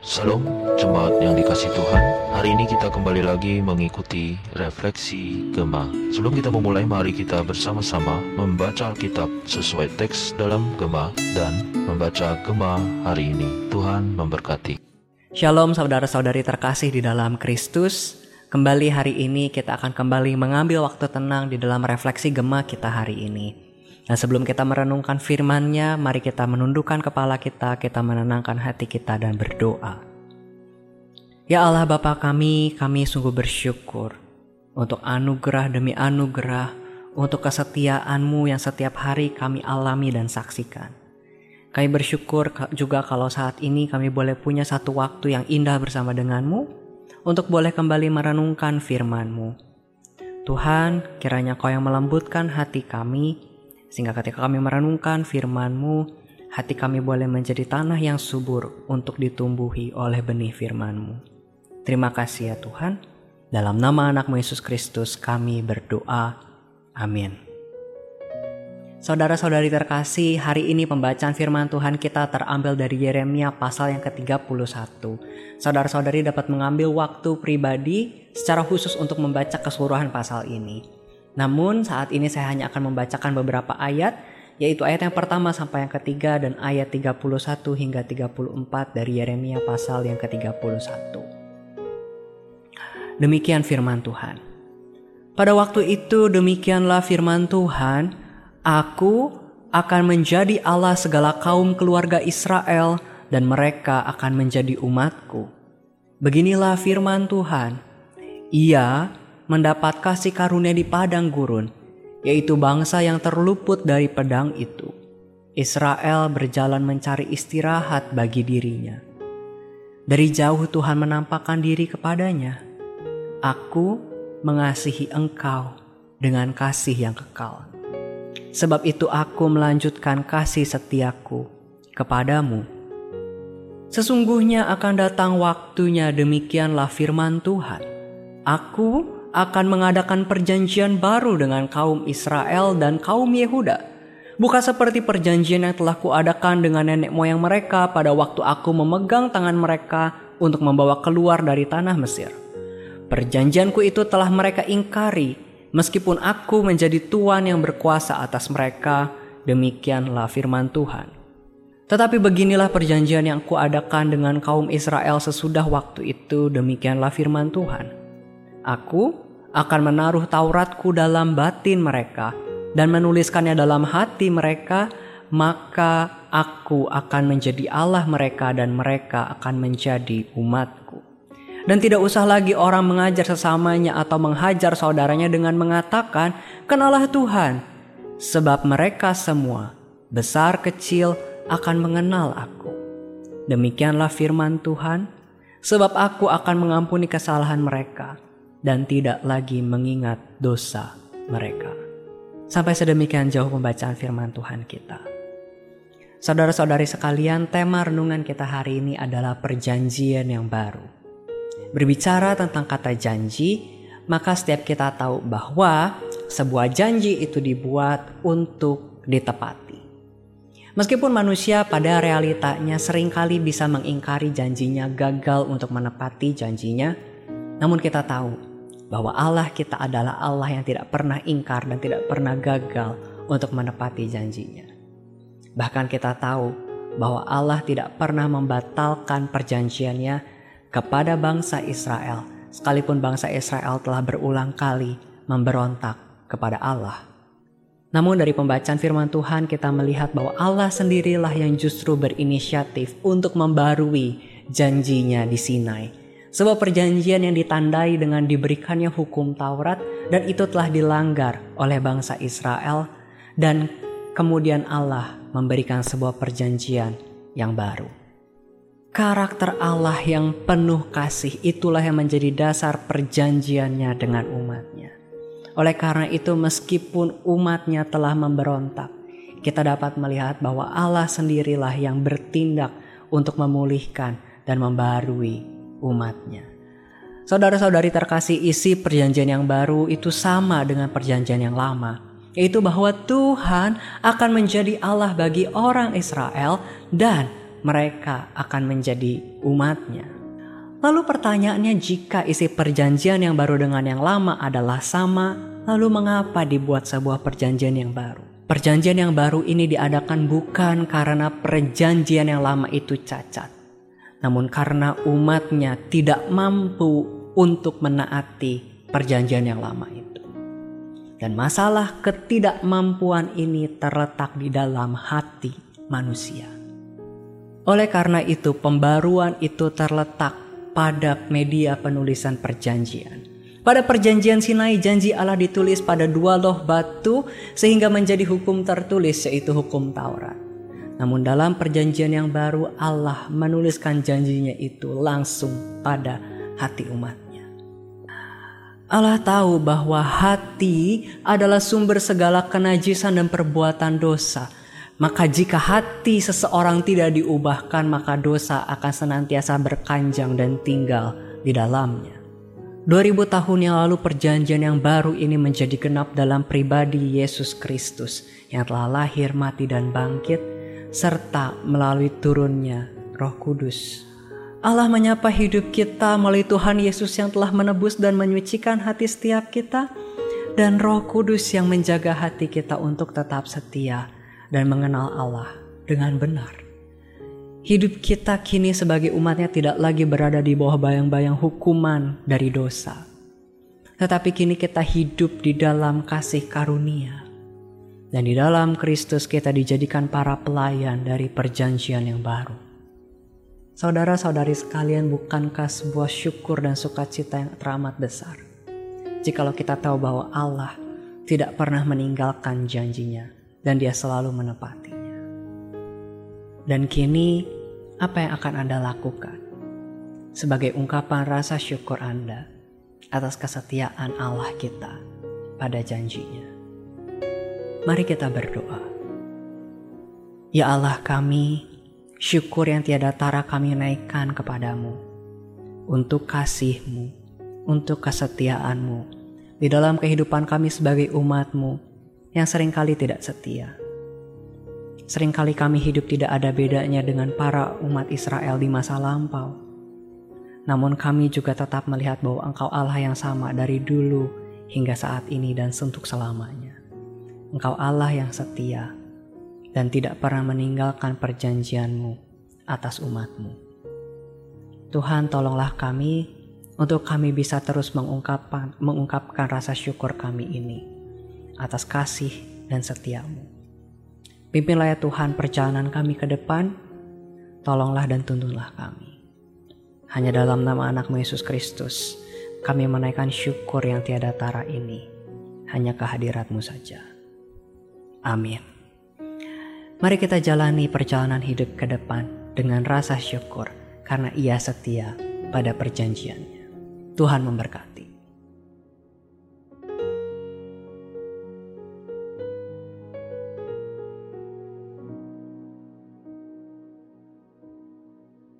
Salam jemaat yang dikasih Tuhan. Hari ini kita kembali lagi mengikuti refleksi Gema Sebelum kita memulai mari kita bersama-sama membaca Alkitab sesuai teks dalam Gema Dan membaca Gema hari ini. Tuhan memberkati. Shalom saudara-saudari terkasih di dalam Kristus. Kembali hari ini kita akan kembali mengambil waktu tenang di dalam refleksi Gema kita hari ini Nah sebelum kita merenungkan firman-Nya, mari kita menundukkan kepala kita, kita menenangkan hati kita dan berdoa. Ya Allah Bapa kami, kami sungguh bersyukur untuk anugerah demi anugerah, untuk kesetiaan-Mu yang setiap hari kami alami dan saksikan. Kami bersyukur juga kalau saat ini kami boleh punya satu waktu yang indah bersama dengan-Mu, untuk boleh kembali merenungkan firman-Mu. Tuhan, kiranya Kau yang melembutkan hati kami, sehingga ketika kami merenungkan firman-Mu, hati kami boleh menjadi tanah yang subur untuk ditumbuhi oleh benih firman-Mu. Terima kasih ya Tuhan. Dalam nama anakmu Yesus Kristus kami berdoa. Amin. Saudara-saudari terkasih, hari ini pembacaan firman Tuhan kita terambil dari Yeremia pasal yang ke-31. Saudara-saudari dapat mengambil waktu pribadi secara khusus untuk membaca keseluruhan pasal ini. Namun saat ini saya hanya akan membacakan beberapa ayat yaitu ayat yang pertama sampai yang ketiga dan ayat 31 hingga 34 dari Yeremia pasal yang ke-31. Demikian firman Tuhan. Pada waktu itu demikianlah firman Tuhan, Aku akan menjadi Allah segala kaum keluarga Israel dan mereka akan menjadi umatku. Beginilah firman Tuhan, Ia mendapat kasih karunia di padang gurun, yaitu bangsa yang terluput dari pedang itu. Israel berjalan mencari istirahat bagi dirinya. Dari jauh Tuhan menampakkan diri kepadanya. Aku mengasihi engkau dengan kasih yang kekal. Sebab itu aku melanjutkan kasih setiaku kepadamu. Sesungguhnya akan datang waktunya demikianlah firman Tuhan. Aku akan mengadakan perjanjian baru dengan kaum Israel dan kaum Yehuda. Bukan seperti perjanjian yang telah kuadakan dengan nenek moyang mereka pada waktu aku memegang tangan mereka untuk membawa keluar dari tanah Mesir. Perjanjianku itu telah mereka ingkari, meskipun aku menjadi tuan yang berkuasa atas mereka, demikianlah firman Tuhan. Tetapi beginilah perjanjian yang kuadakan dengan kaum Israel sesudah waktu itu, demikianlah firman Tuhan. Aku akan menaruh Tauratku dalam batin mereka dan menuliskannya dalam hati mereka, maka aku akan menjadi Allah mereka dan mereka akan menjadi umatku. Dan tidak usah lagi orang mengajar sesamanya atau menghajar saudaranya dengan mengatakan, Kenalah Tuhan, sebab mereka semua, besar kecil, akan mengenal aku. Demikianlah firman Tuhan, sebab aku akan mengampuni kesalahan mereka dan tidak lagi mengingat dosa mereka. Sampai sedemikian jauh pembacaan firman Tuhan kita. Saudara-saudari sekalian, tema renungan kita hari ini adalah perjanjian yang baru. Berbicara tentang kata janji, maka setiap kita tahu bahwa sebuah janji itu dibuat untuk ditepati. Meskipun manusia pada realitanya sering kali bisa mengingkari janjinya, gagal untuk menepati janjinya, namun kita tahu bahwa Allah kita adalah Allah yang tidak pernah ingkar dan tidak pernah gagal untuk menepati janjinya. Bahkan kita tahu bahwa Allah tidak pernah membatalkan perjanjiannya kepada bangsa Israel, sekalipun bangsa Israel telah berulang kali memberontak kepada Allah. Namun dari pembacaan firman Tuhan kita melihat bahwa Allah sendirilah yang justru berinisiatif untuk membarui janjinya di Sinai sebuah perjanjian yang ditandai dengan diberikannya hukum Taurat dan itu telah dilanggar oleh bangsa Israel dan kemudian Allah memberikan sebuah perjanjian yang baru. Karakter Allah yang penuh kasih itulah yang menjadi dasar perjanjiannya dengan umatnya. Oleh karena itu meskipun umatnya telah memberontak, kita dapat melihat bahwa Allah sendirilah yang bertindak untuk memulihkan dan membarui umatnya. Saudara-saudari terkasih isi perjanjian yang baru itu sama dengan perjanjian yang lama. Yaitu bahwa Tuhan akan menjadi Allah bagi orang Israel dan mereka akan menjadi umatnya. Lalu pertanyaannya jika isi perjanjian yang baru dengan yang lama adalah sama, lalu mengapa dibuat sebuah perjanjian yang baru? Perjanjian yang baru ini diadakan bukan karena perjanjian yang lama itu cacat, namun karena umatnya tidak mampu untuk menaati perjanjian yang lama itu. Dan masalah ketidakmampuan ini terletak di dalam hati manusia. Oleh karena itu, pembaruan itu terletak pada media penulisan perjanjian. Pada perjanjian Sinai janji Allah ditulis pada dua loh batu sehingga menjadi hukum tertulis yaitu hukum Taurat. Namun dalam perjanjian yang baru Allah menuliskan janjinya itu langsung pada hati umatnya. Allah tahu bahwa hati adalah sumber segala kenajisan dan perbuatan dosa maka jika hati seseorang tidak diubahkan, maka dosa akan senantiasa berkanjang dan tinggal di dalamnya. 2000 tahun yang lalu perjanjian yang baru ini menjadi genap dalam pribadi Yesus Kristus yang telah lahir, mati, dan bangkit, serta melalui turunnya roh kudus. Allah menyapa hidup kita melalui Tuhan Yesus yang telah menebus dan menyucikan hati setiap kita, dan roh kudus yang menjaga hati kita untuk tetap setia dan mengenal Allah dengan benar. Hidup kita kini sebagai umatnya tidak lagi berada di bawah bayang-bayang hukuman dari dosa. Tetapi kini kita hidup di dalam kasih karunia. Dan di dalam Kristus kita dijadikan para pelayan dari perjanjian yang baru. Saudara-saudari sekalian bukankah sebuah syukur dan sukacita yang teramat besar. Jikalau kita tahu bahwa Allah tidak pernah meninggalkan janjinya dan dia selalu menepatinya. Dan kini, apa yang akan Anda lakukan sebagai ungkapan rasa syukur Anda atas kesetiaan Allah kita pada janjinya? Mari kita berdoa. Ya Allah kami, syukur yang tiada tara kami naikkan kepadamu untuk kasihmu, untuk kesetiaanmu di dalam kehidupan kami sebagai umatmu yang sering kali tidak setia. Seringkali kami hidup tidak ada bedanya dengan para umat Israel di masa lampau. Namun kami juga tetap melihat bahwa engkau Allah yang sama dari dulu hingga saat ini dan untuk selamanya. Engkau Allah yang setia dan tidak pernah meninggalkan perjanjianmu atas umatmu. Tuhan tolonglah kami untuk kami bisa terus mengungkapkan, mengungkapkan rasa syukur kami ini atas kasih dan setiamu. Pimpinlah ya Tuhan perjalanan kami ke depan, tolonglah dan tuntunlah kami. Hanya dalam nama anakmu Yesus Kristus, kami menaikkan syukur yang tiada tara ini, hanya kehadiratmu saja. Amin. Mari kita jalani perjalanan hidup ke depan dengan rasa syukur karena ia setia pada perjanjiannya. Tuhan memberkati.